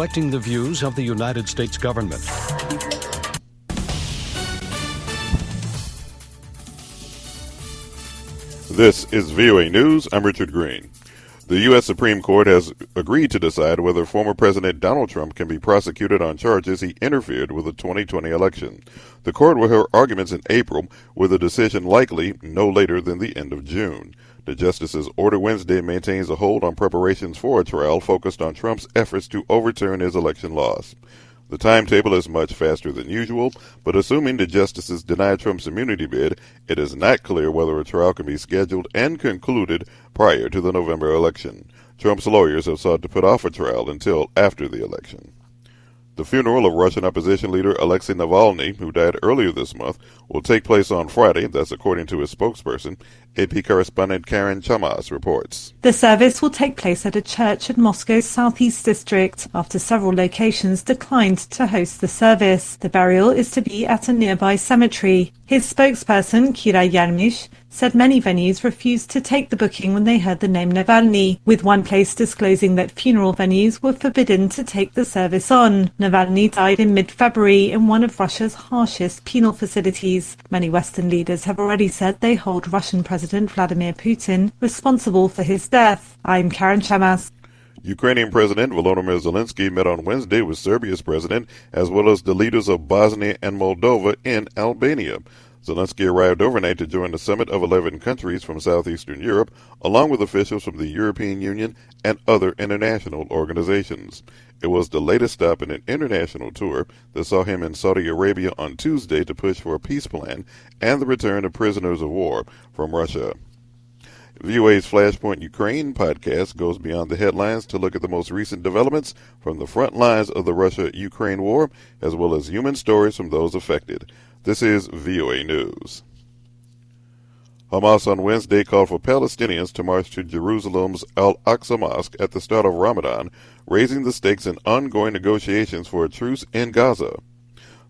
reflecting the views of the United States government. This is VOA News. I'm Richard Green. The U.S. Supreme Court has agreed to decide whether former President Donald Trump can be prosecuted on charges he interfered with the 2020 election. The court will hear arguments in April, with a decision likely no later than the end of June. The justice's order Wednesday maintains a hold on preparations for a trial focused on Trump's efforts to overturn his election loss. The timetable is much faster than usual, but assuming the justices deny Trump's immunity bid, it is not clear whether a trial can be scheduled and concluded prior to the November election. Trump's lawyers have sought to put off a trial until after the election. The funeral of Russian opposition leader Alexei Navalny, who died earlier this month, will take place on Friday. That's according to his spokesperson. AP correspondent Karen Chammas reports. The service will take place at a church in Moscow's southeast district after several locations declined to host the service. The burial is to be at a nearby cemetery. His spokesperson, Kira Yarmysh, said many venues refused to take the booking when they heard the name Navalny, with one place disclosing that funeral venues were forbidden to take the service on. Navalny died in mid-February in one of Russia's harshest penal facilities. Many Western leaders have already said they hold Russian President Vladimir Putin responsible for his death. I'm Karen Chammas. Ukrainian President Volodymyr Zelensky met on Wednesday with Serbia's president as well as the leaders of Bosnia and Moldova in Albania. Zelensky arrived overnight to join the summit of 11 countries from southeastern Europe, along with officials from the European Union and other international organizations. It was the latest stop in an international tour that saw him in Saudi Arabia on Tuesday to push for a peace plan and the return of prisoners of war from Russia. VOA's Flashpoint Ukraine podcast goes beyond the headlines to look at the most recent developments from the front lines of the Russia Ukraine war, as well as human stories from those affected. This is VOA News. Hamas on Wednesday called for Palestinians to march to Jerusalem's Al Aqsa Mosque at the start of Ramadan, raising the stakes in ongoing negotiations for a truce in Gaza.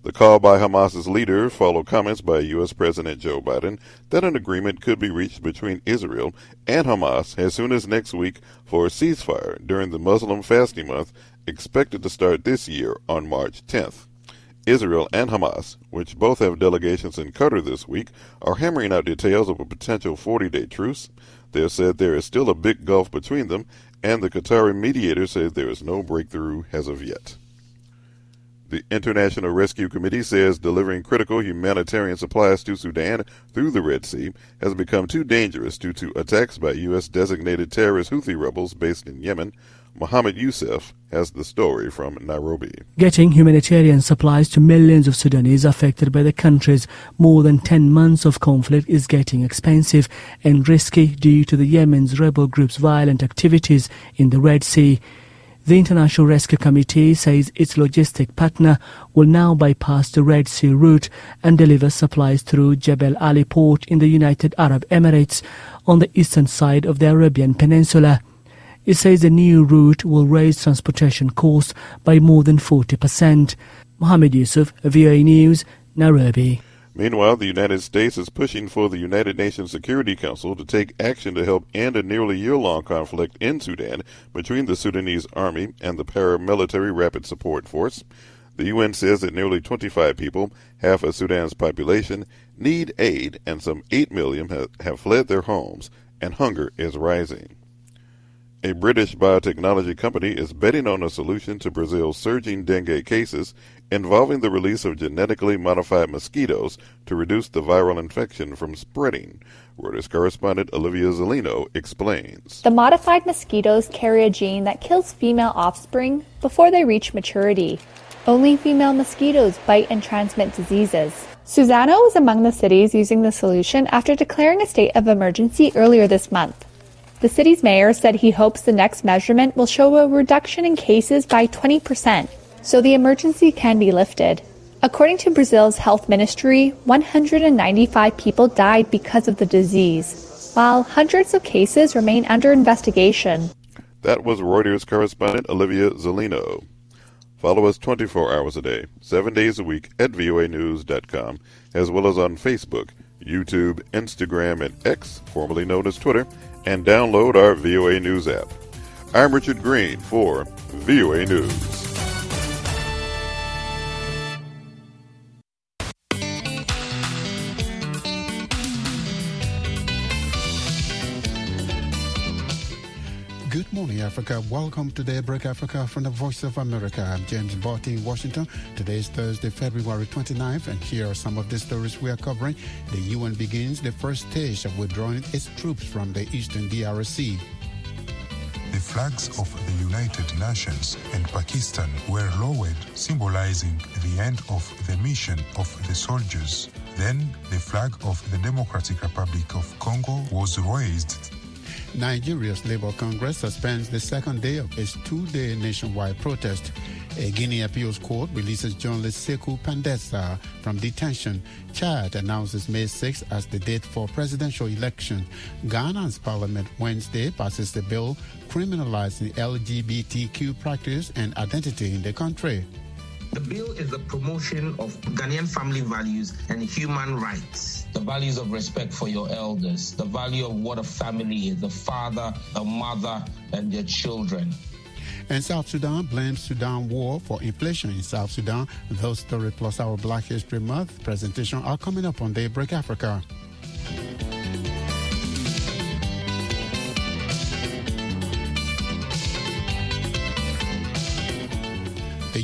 The call by Hamas's leader followed comments by U.S. President Joe Biden that an agreement could be reached between Israel and Hamas as soon as next week for a ceasefire during the Muslim fasting month expected to start this year on March 10th. Israel and Hamas, which both have delegations in Qatar this week, are hammering out details of a potential 40 day truce. They said there is still a big gulf between them, and the Qatari mediator says there is no breakthrough as of yet. The International Rescue Committee says delivering critical humanitarian supplies to Sudan through the Red Sea has become too dangerous due to attacks by U.S. designated terrorist Houthi rebels based in Yemen. Mohammed Youssef has the story from Nairobi. Getting humanitarian supplies to millions of Sudanese affected by the country's more than 10 months of conflict is getting expensive and risky due to the Yemen's rebel group's violent activities in the Red Sea. The International Rescue Committee says its logistic partner will now bypass the Red Sea route and deliver supplies through Jebel Ali port in the United Arab Emirates on the eastern side of the Arabian Peninsula. It says the new route will raise transportation costs by more than 40%. Mohamed Yusuf, VOA News, Nairobi. Meanwhile, the United States is pushing for the United Nations Security Council to take action to help end a nearly year long conflict in Sudan between the Sudanese army and the paramilitary Rapid Support Force. The UN says that nearly 25 people, half of Sudan's population, need aid, and some 8 million have fled their homes, and hunger is rising. A British biotechnology company is betting on a solution to Brazil's surging dengue cases involving the release of genetically modified mosquitoes to reduce the viral infection from spreading. Reuters correspondent Olivia Zelino explains. The modified mosquitoes carry a gene that kills female offspring before they reach maturity. Only female mosquitoes bite and transmit diseases. Suzano was among the cities using the solution after declaring a state of emergency earlier this month. The city's mayor said he hopes the next measurement will show a reduction in cases by 20%, so the emergency can be lifted. According to Brazil's health ministry, 195 people died because of the disease, while hundreds of cases remain under investigation. That was Reuters correspondent Olivia Zelino. Follow us 24 hours a day, 7 days a week at voanews.com, as well as on Facebook, YouTube, Instagram, and X, formerly known as Twitter, and download our VOA News app. I'm Richard Green for VOA News. Morning, Africa. Welcome to Daybreak Africa from the Voice of America. I'm James Butty in Washington. Today is Thursday, February 29th, and here are some of the stories we are covering. The UN begins the first stage of withdrawing its troops from the eastern DRC. The flags of the United Nations and Pakistan were lowered, symbolizing the end of the mission of the soldiers. Then the flag of the Democratic Republic of Congo was raised Nigeria's Labour Congress suspends the second day of its two-day nationwide protest. A Guinea appeals court releases journalist Sekou Pandessa from detention. Chad announces May 6 as the date for presidential election. Ghana's parliament Wednesday passes the bill criminalizing LGBTQ practice and identity in the country. The bill is the promotion of Ghanaian family values and human rights. The values of respect for your elders, the value of what a family is, the father, a mother, and their children. And South Sudan blames Sudan war for inflation in South Sudan. Those stories plus our Black History Month presentation are coming up on Daybreak Africa.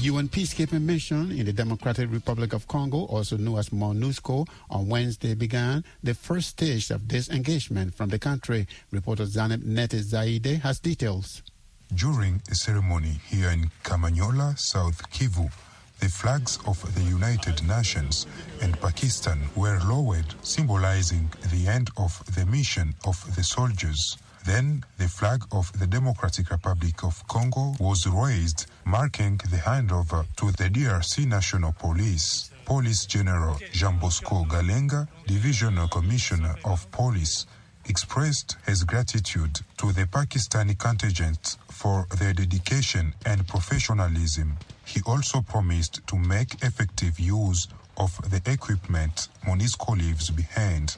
UN peacekeeping mission in the Democratic Republic of Congo, also known as MONUSCO, on Wednesday began the first stage of disengagement from the country. Reporter Zaneb Nete Zaide has details. During a ceremony here in Kamanyola, South Kivu, the flags of the United Nations and Pakistan were lowered, symbolizing the end of the mission of the soldiers. Then the flag of the Democratic Republic of Congo was raised, marking the handover to the DRC National Police. Police General Jean Bosco Galenga, Divisional Commissioner of Police, expressed his gratitude to the Pakistani contingent for their dedication and professionalism. He also promised to make effective use of the equipment MONUSCO leaves behind.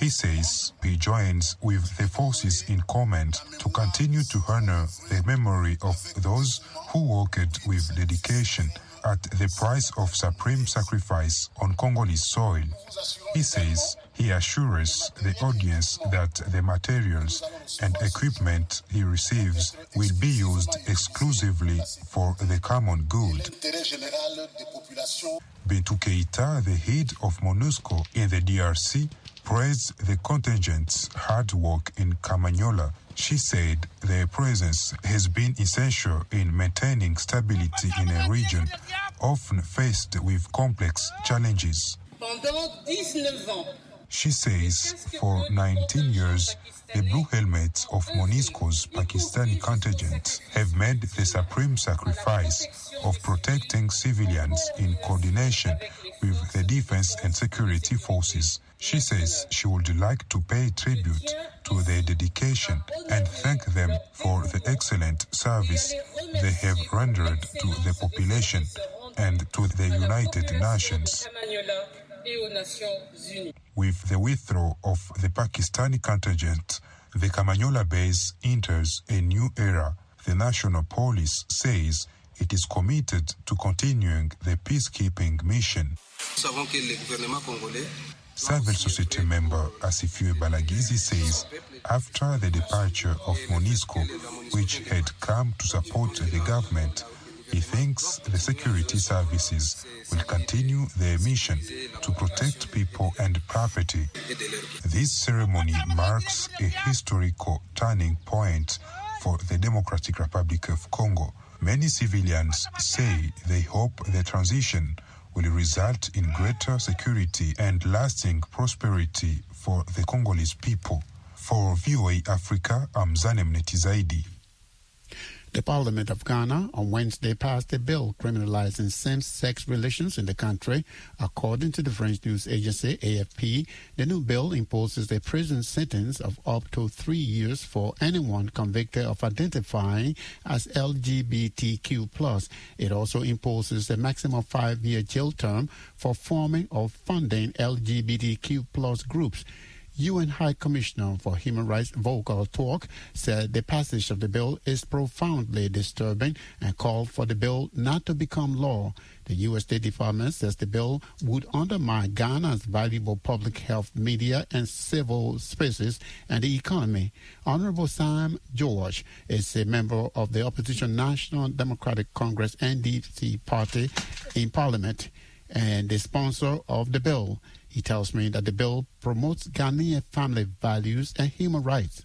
He says he joins with the forces in command to continue to honor the memory of those who worked with dedication at the price of supreme sacrifice on Congolese soil. He says he assures the audience that the materials and equipment he receives will be used exclusively for the common good. Bintou Keita, the head of MONUSCO in the DRC, praised the contingent's hard work in Kamanyola. She said their presence has been essential in maintaining stability in a region often faced with complex challenges. She says for 19 years, the blue helmets of MONUSCO's Pakistani contingent have made the supreme sacrifice of protecting civilians in coordination with the defense and security forces. She says she would like to pay tribute to their dedication and thank them for the excellent service they have rendered to the population and to the United Nations. With the withdrawal of the Pakistani contingent, the Kamanyola base enters a new era. The National Police says it is committed to continuing the peacekeeping mission. Civil society member Asifiwe Balagizi says after the departure of MONUSCO, which had come to support the government, he thinks the security services will continue their mission to protect people and property. This ceremony marks a historical turning point for the Democratic Republic of Congo. Many civilians say they hope the transition will result in greater security and lasting prosperity for the Congolese people. For VOA Africa, I'm Mneti Netizaidi. The Parliament of Ghana on Wednesday passed a bill criminalizing same-sex relations in the country. According to the French news agency AFP, the new bill imposes a prison sentence of up to three years for anyone convicted of identifying as LGBTQ+. It also imposes a maximum five-year jail term for forming or funding LGBTQ+ groups. UN High Commissioner for Human Rights Volker Türk said the passage of the bill is profoundly disturbing and called for the bill not to become law. The U.S. State Department says the bill would undermine Ghana's valuable public health, media, and civil spaces and the economy. Honorable Sam George is a member of the opposition National Democratic Congress NDC party in Parliament and the sponsor of the bill. He tells me that the bill promotes Ghanaian family values and human rights.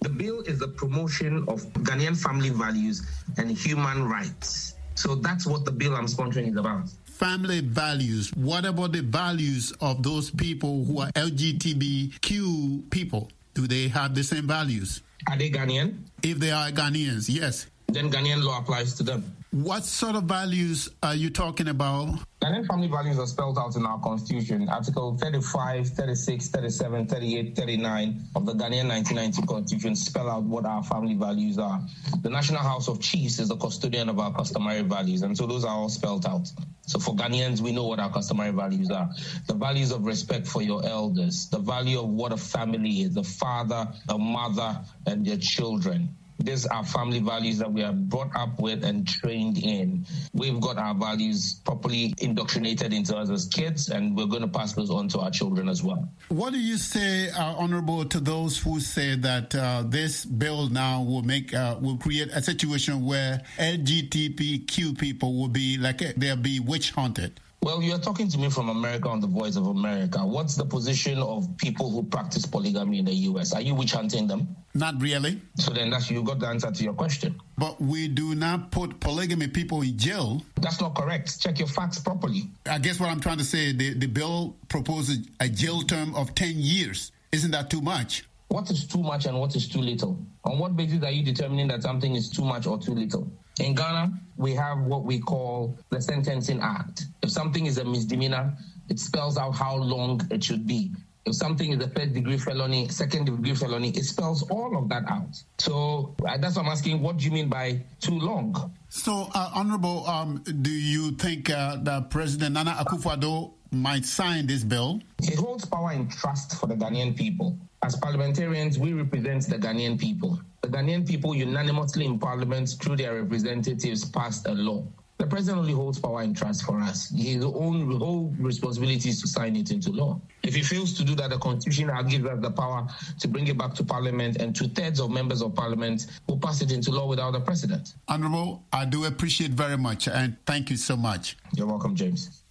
The bill is the promotion of Ghanaian family values and human rights. So that's what the bill I'm sponsoring is about. Family values. What about the values of those people who are LGBTQ people? Do they have the same values? Are they Ghanaian? If they are Ghanaians, yes. Then Ghanaian law applies to them. What sort of values are you talking about? Ghanaian family values are spelled out in our constitution, Article 35, 36, 37, 38, 39 of the Ghanaian 1990 constitution spell out what our family values are. The National House of Chiefs is the custodian of our customary values, and so those are all spelled out. So for Ghanaians, we know what our customary values are. The values of respect for your elders, the value of what a family is, the father, a mother, and their children. These are family values that we are brought up with and trained in. We've got our values properly indoctrinated into us as kids, and we're going to pass those on to our children as well. What do you say, uh, Honorable, to those who say that uh, this bill now will make uh, will create a situation where LGBTQ people will be like they'll be witch hunted? Well, you're talking to me from America on the Voice of America. What's the position of people who practice polygamy in the U.S.? Are you witch hunting them? Not really. So then that's you got the answer to your question. But we do not put polygamy people in jail. That's not correct. Check your facts properly. I guess what I'm trying to say, the, the bill proposes a jail term of 10 years. Isn't that too much? What is too much and what is too little? On what basis are you determining that something is too much or too little? In Ghana, we have what we call the Sentencing Act. If something is a misdemeanor, it spells out how long it should be. If something is a first degree felony, second degree felony, it spells all of that out. So uh, that's what I'm asking. What do you mean by too long? So, uh, Honorable, um, do you think uh, that President Nana Akufo-Addo might sign this bill? He holds power in trust for the Ghanaian people. As parliamentarians, we represent the Ghanaian people. The Ghanaian people unanimously in parliament through their representatives passed a law. The president only holds power in trust for us. His own whole responsibility is to sign it into law. If he fails to do that, the constitution gives us the power to bring it back to parliament, and two thirds of members of parliament will pass it into law without the president. Honorable, I do appreciate very much, and thank you so much. You're welcome, James.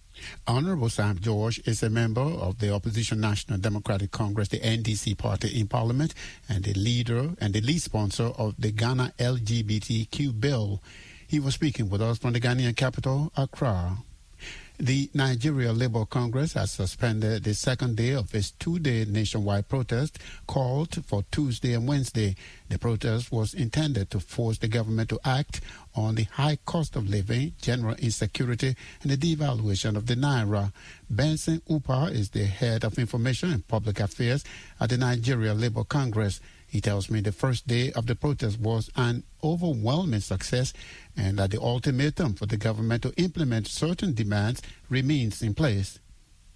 Honorable Sam George is a member of the opposition National Democratic Congress, the NDC party in parliament, and the leader and the lead sponsor of the Ghana LGBTQ bill. He was speaking with us from the Ghanaian capital, Accra. The Nigeria Labour Congress has suspended the second day of its two day nationwide protest called for Tuesday and Wednesday. The protest was intended to force the government to act on the high cost of living, general insecurity, and the devaluation of the Naira. Benson Upah is the head of information and public affairs at the Nigeria Labour Congress. He tells me the first day of the protest was an overwhelming success and that the ultimatum for the government to implement certain demands remains in place.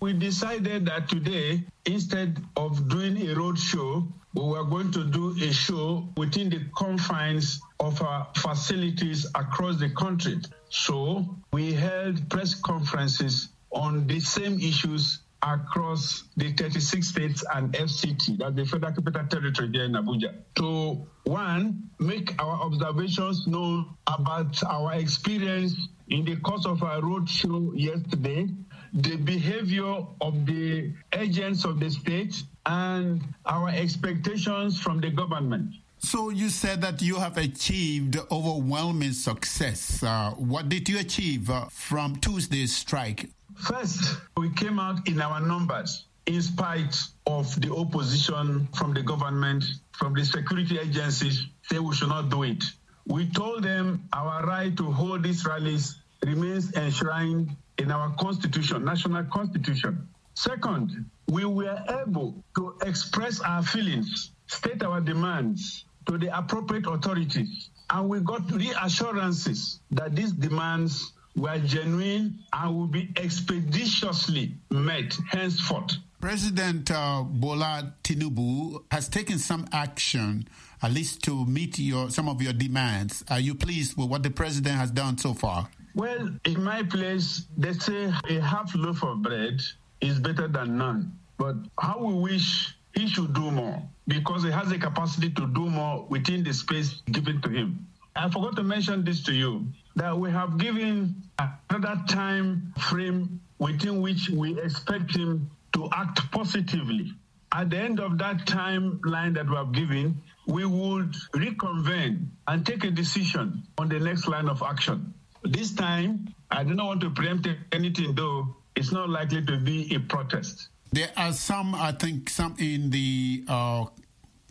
We decided that today, instead of doing a road show, we were going to do a show within the confines of our facilities across the country. So we held press conferences on the same issues across the 36 states and FCT, that's the Federal Capital Territory here in Abuja, to one, make our observations known about our experience in the course of our road show yesterday, the behavior of the agents of the state, and our expectations from the government. So you said that you have achieved overwhelming success. Uh, what did you achieve uh, from Tuesday's strike? First, we came out in our numbers in spite of the opposition from the government, from the security agencies, say we should not do it. We told them our right to hold these rallies remains enshrined in our constitution, national constitution. Second, we were able to express our feelings, state our demands to the appropriate authorities, and we got reassurances that these demands were genuine and will be expeditiously met henceforth. President uh, Bola Tinubu has taken some action, at least to meet your some of your demands. Are you pleased with what the president has done so far? Well, in my place, they say a half loaf of bread is better than none. But how we wish he should do more because he has the capacity to do more within the space given to him. I forgot to mention this to you that we have given another time frame within which we expect him to act positively. At the end of that timeline that we have given, we would reconvene and take a decision on the next line of action. This time, I do not want to preempt anything, though it's not likely to be a protest. There are some, I think, some in the uh,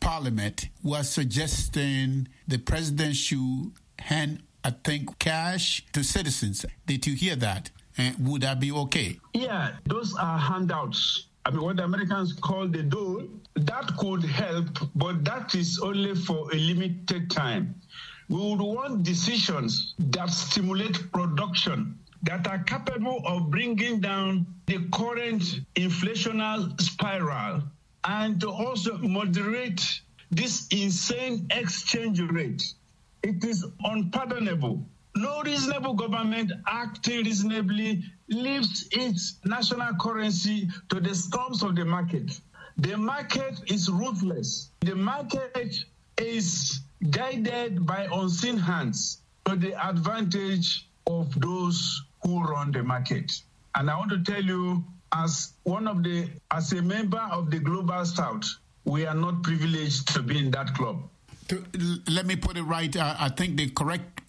parliament who are suggesting the president should hand, I think, cash to citizens. Did you hear that? And would that be okay? Yeah, those are handouts. I mean, what the Americans call the dole, that could help, but that is only for a limited time. We would want decisions that stimulate production that are capable of bringing down the current inflational spiral and to also moderate this insane exchange rate. It is unpardonable. No reasonable government acting reasonably leaves its national currency to the storms of the market. The market is ruthless. The market is guided by unseen hands to the advantage of those who run the market. And I want to tell you, as one of the, as a member of the Global South, we are not privileged to be in that club. To, let me put it right. Uh, I think the correct,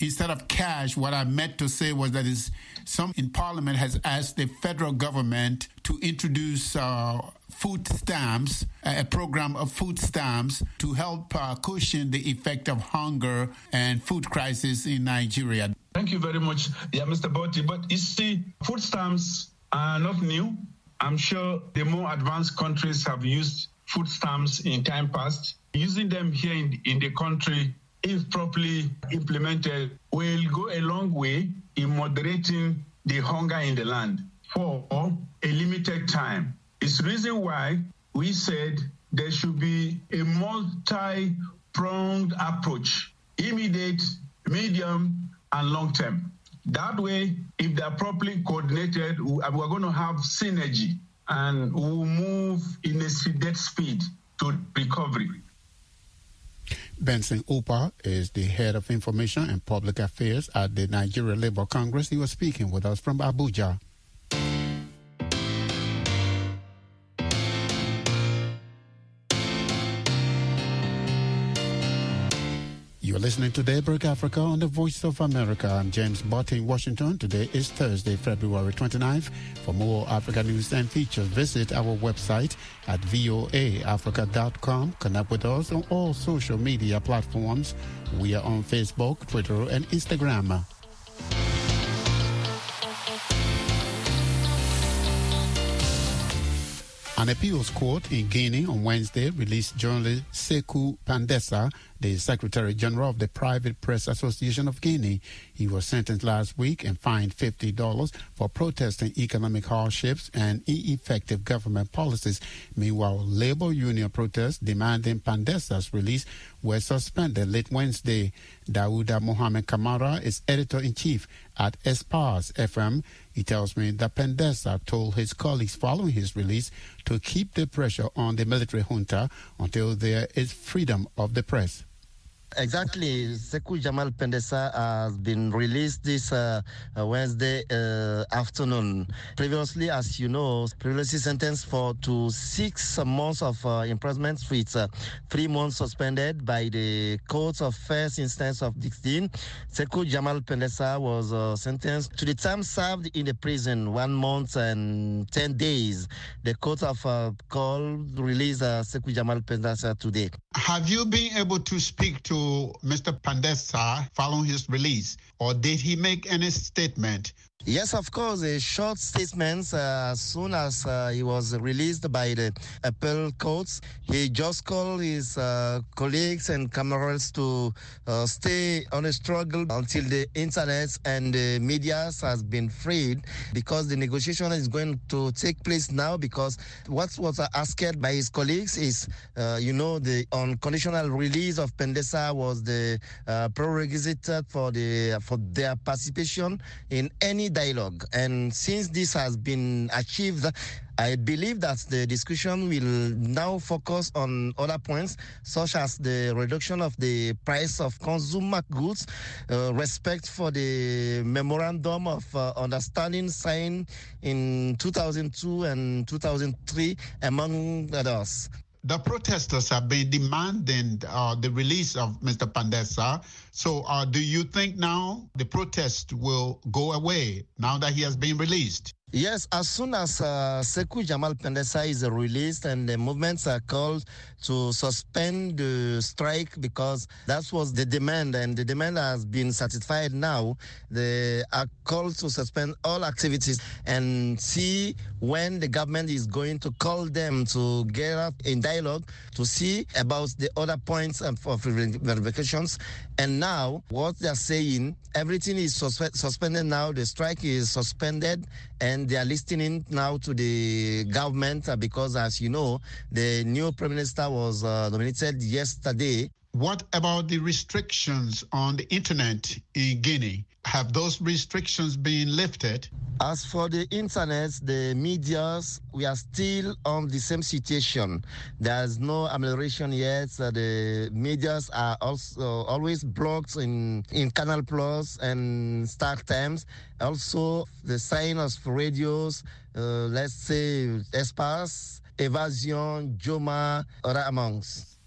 instead of cash, what I meant to say was that is some in Parliament has asked the federal government to introduce uh, food stamps, a program of food stamps to help uh, cushion the effect of hunger and food crisis in Nigeria. Thank you very much, yeah, Mr. Butty. But you see, food stamps are not new. I'm sure the more advanced countries have used food stamps in time past. Using them here in, in the country, if properly implemented, will go a long way in moderating the hunger in the land for a limited time. It's the reason why we said there should be a multi pronged approach immediate, medium, and long term. That way, if they're properly coordinated, uh, we're going to have synergy and we'll move in a seeded speed to recovery. Benson Upah is the head of information and public affairs at the Nigeria Labour Congress. He was speaking with us from Abuja. You're listening to Daybreak Africa on the Voice of America. I'm James Butty in Washington. Today is Thursday, February 29th. For more Africa news and features, visit our website at voaafrica.com. Connect with us on all social media platforms. We are on Facebook, Twitter, and Instagram. An appeals court in Guinea on Wednesday released journalist Sekou Pandessa, the Secretary General of the Private Press Association of Guinea. He was sentenced last week and fined $50 for protesting economic hardships and ineffective government policies. Meanwhile, labor union protests demanding Pandessa's release were suspended late Wednesday. Dauda Mohamed Kamara is editor in chief at Espace FM. He tells me that Pandessa told his colleagues following his release to keep the pressure on the military junta until there is freedom of the press. Exactly. Sekou Jamal Pendessa has been released this uh, Wednesday uh, afternoon. Previously, as you know, previously sentenced for to six months of uh, imprisonment with uh, three months suspended by the court of first instance of Dixinn. Sekou Jamal Pendessa was uh, sentenced to the time served in the prison, one month and 10 days. The court of uh, call released Sekou Jamal Pendessa today. Have you been able to speak to Mr. Pandesa following his release, or did he make any statement Yes, of course. A short statement uh, as soon as uh, he was released by the appeal courts, he just called his uh, colleagues and comrades to uh, stay on a struggle until the internet and the media has been freed because the negotiation is going to take place now because what was asked by his colleagues is, uh, you know, the unconditional release of Pendessa was the uh, prerequisite for, the, for their participation in any dialogue. And since this has been achieved, I believe that the discussion will now focus on other points, such as the reduction of the price of consumer goods, uh, respect for the memorandum of uh, understanding signed in 2002 and 2003, among others. The protesters have been demanding uh, the release of Mr. Pandesa. So, uh, do you think now the protest will go away now that he has been released? Yes, as soon as uh, Sekou Jamal Pendessa is released and the movements are called to suspend the strike because that was the demand and the demand has been satisfied now, they are called to suspend all activities and see when the government is going to call them to get up in dialogue to see about the other points of, verifications. And now what they're saying, everything is suspe- suspended now, the strike is suspended and and they are listening now to the government uh, because, as you know, the new prime minister was uh, nominated yesterday. What about the restrictions on the internet in Guinea? Have those restrictions been lifted? As for the internet, the medias, we are still on the same situation. There's no amelioration yet. Uh, the medias are also always blocked in, in Canal Plus and Star Times. Also, the signals for radios, uh, let's say Espace, Evasion, Djoma, other amongst.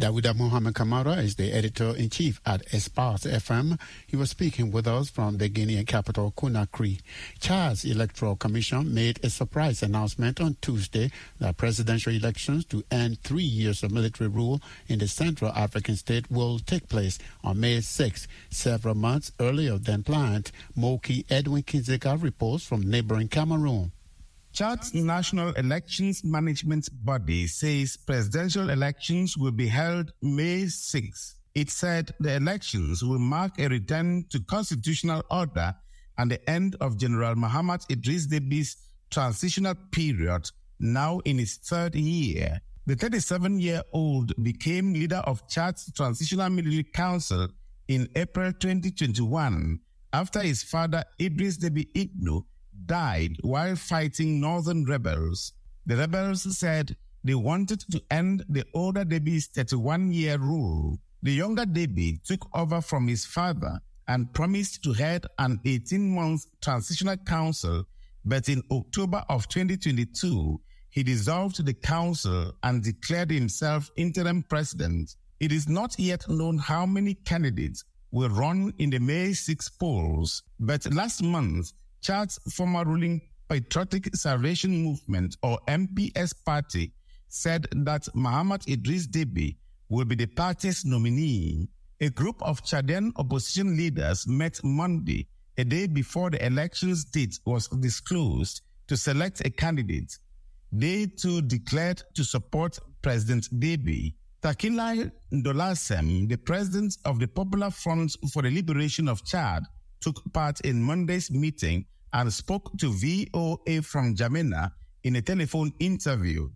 Dawuda Mohamed Kamara is the editor-in-chief at Espace FM. He was speaking with us from the Guinean capital, Conakry. Chad's Electoral Commission made a surprise announcement on Tuesday that presidential elections to end three years of military rule in the Central African state will take place on May 6, several months earlier than planned. Moki Edwin Kindzeka reports from neighboring Cameroon. Chad's National Elections Management Body says presidential elections will be held May 6. It said the elections will mark a return to constitutional order and the end of General Muhammad Idris Deby's transitional period, now in its third year. The 37 year old became leader of Chad's Transitional Military Council in April 2021 after his father Idris Deby Itno died while fighting northern rebels. The rebels said they wanted to end the older Deby's 31 year rule. The younger Deby took over from his father and promised to head an 18 month transitional council, but in October of 2022, he dissolved the council and declared himself interim president. It is not yet known how many candidates will run in the May 6 polls, but last month, Chad's former ruling Patriotic Salvation Movement or MPS party said that Muhammad Idris Deby will be the party's nominee. A group of Chadian opposition leaders met Monday, a day before the election's date was disclosed, to select a candidate. They too declared to support President Deby. Takilai Ndolasem, the president of the Popular Front for the Liberation of Chad, took part in Monday's meeting and spoke to VOA from Jamena in a telephone interview.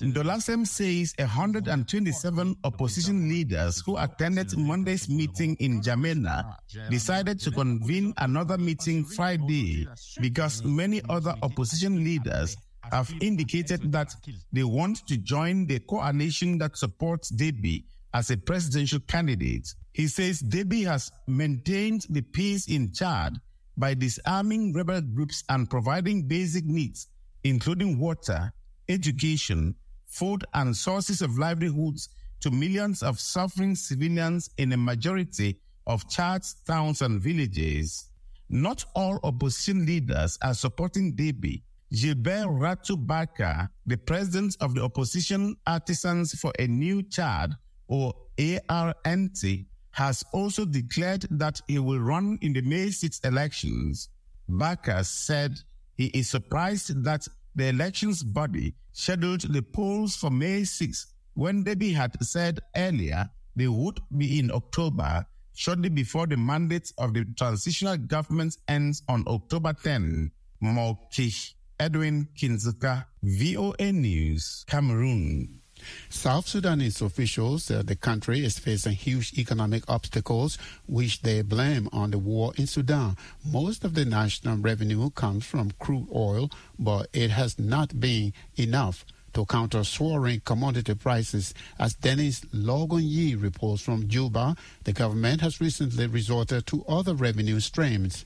Ndolasem says 127 opposition leaders who attended Monday's meeting in Jamena decided to convene another meeting Friday because many other opposition leaders have indicated that they want to join the coalition that supports Deby as a presidential candidate. He says Deby has maintained the peace in Chad by disarming rebel groups and providing basic needs, including water, education, food, and sources of livelihoods to millions of suffering civilians in a majority of Chad's towns and villages. Not all opposition leaders are supporting Deby. Gilbert Ratubaka, the president of the Opposition Artisans for a New Chad, or ARNT, has also declared that he will run in the May 6 elections. Baka said he is surprised that the elections body scheduled the polls for May 6 when Deby had said earlier they would be in October, shortly before the mandate of the transitional government ends on October 10. Mokish Edwin Kindzeka, VOA News, Cameroon. South Sudanese officials say the country is facing huge economic obstacles, which they blame on the war in Sudan. Most of the national revenue comes from crude oil, but it has not been enough to counter soaring commodity prices. As Dennis Logan Yi reports from Juba, the government has recently resorted to other revenue streams.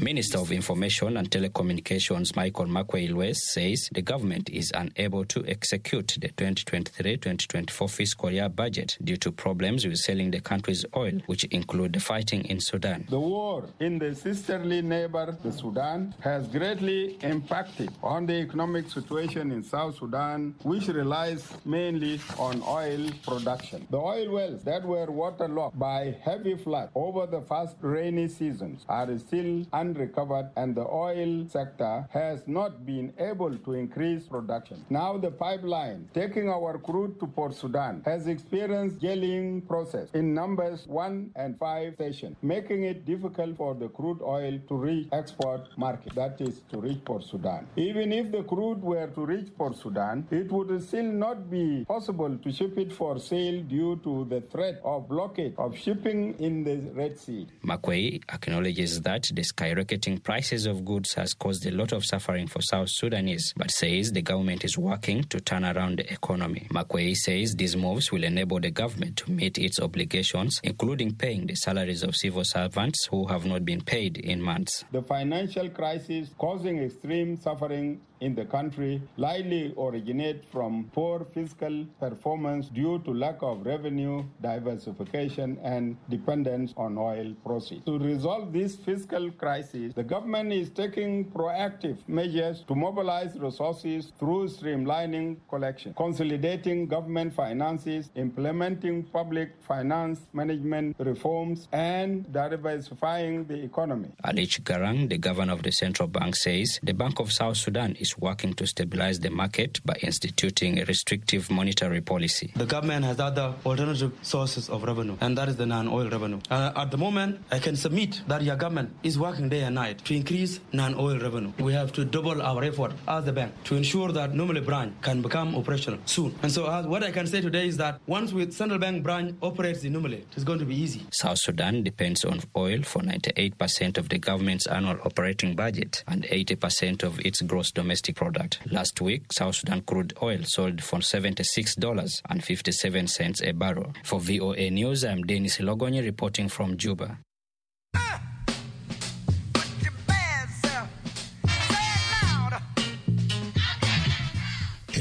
Minister of Information and Telecommunications Michael Makuei says the government is unable to execute the 2023-2024 fiscal year budget due to problems with selling the country's oil, which include the fighting in Sudan. The war in the sisterly neighbor, the Sudan, has greatly impacted on the economic situation in South Sudan, which relies mainly on oil production. The oil wells that were waterlogged by heavy floods over the past rainy seasons are still unrecovered and the oil sector has not been able to increase production. Now the pipeline taking our crude to Port Sudan has experienced gelling process in numbers 1 and 5 stations, making it difficult for the crude oil to reach export market, that is to reach Port Sudan. Even if the crude were to reach Port Sudan, it would still not be possible to ship it for sale due to the threat of blockade of shipping in the Red Sea. Makuei acknowledges that the sky skyrocketing prices of goods has caused a lot of suffering for South Sudanese, but says the government is working to turn around the economy. Makuei says these moves will enable the government to meet its obligations, including paying the salaries of civil servants who have not been paid in months. The financial crisis causing extreme suffering in the country likely originate from poor fiscal performance due to lack of revenue diversification and dependence on oil proceeds. To resolve this fiscal crisis, the government is taking proactive measures to mobilize resources through streamlining collection, consolidating government finances, implementing public finance management reforms, and diversifying the economy. Alich Garang, the governor of the central bank, says the Bank of South Sudan is working to stabilize the market by instituting a restrictive monetary policy. The government has other alternative sources of revenue, and that is the non-oil revenue. Uh, at the moment, I can submit that your government is working day and night to increase non-oil revenue. We have to double our effort as the bank to ensure that Nimule branch can become operational soon. And so, uh, what I can say today is that once with central bank branch operates in Nimule, it's going to be easy. South Sudan depends on oil for 98% of the government's annual operating budget and 80% of its gross domestic product. Last week, South Sudan crude oil sold for $76.57 a barrel. For VOA News, I'm Dennis Logonyi reporting from Juba.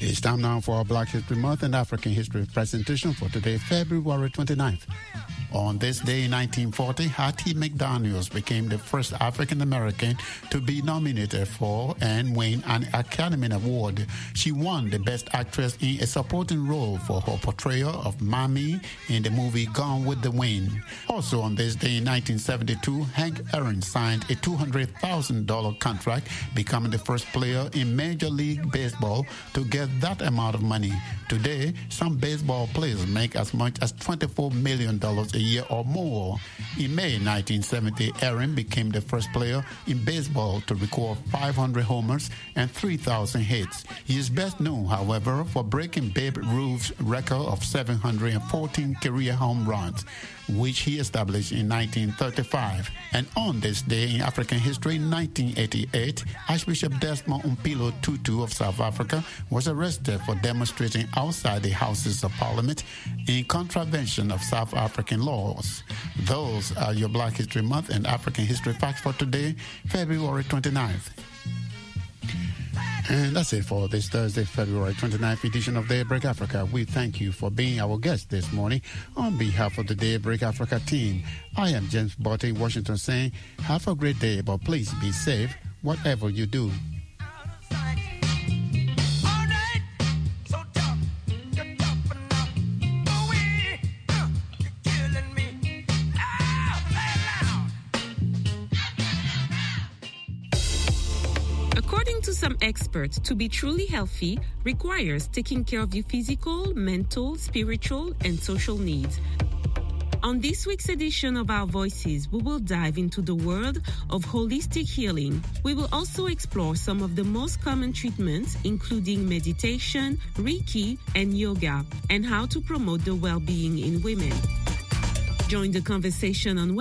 It is time now for our Black History Month and African History presentation for today, February 29th. On this day in 1940, Hattie McDaniels became the first African American to be nominated for and win an Academy Award. She won the Best Actress in a Supporting Role for her portrayal of Mammy in the movie Gone with the Wind. Also on this day in 1972, Hank Aaron signed a $200,000 contract, becoming the first player in Major League Baseball to get that amount of money. Today, some baseball players make as much as $24 million a year or more. In May 1970, Aaron became the first player in baseball to record 500 homers and 3,000 hits. He is best known, however, for breaking Babe Ruth's record of 714 career home runs, which he established in 1935. And on this day in African history, 1988, Archbishop Desmond Umpilo Tutu of South Africa was arrested for demonstrating outside the Houses of Parliament in contravention of South African laws. Those are your Black History Month and African History Facts for today, February 29th. And that's it for this Thursday, February 29th edition of Daybreak Africa. We thank you for being our guest this morning. On behalf of the Daybreak Africa team, I am James Butty, Washington, saying, have a great day, but please be safe, whatever you do. To be truly healthy requires taking care of your physical, mental, spiritual, and social needs. On this week's edition of Our Voices, we will dive into the world of holistic healing. We will also explore some of the most common treatments, including meditation, Reiki, and yoga, and how to promote the well being in women. Join the conversation on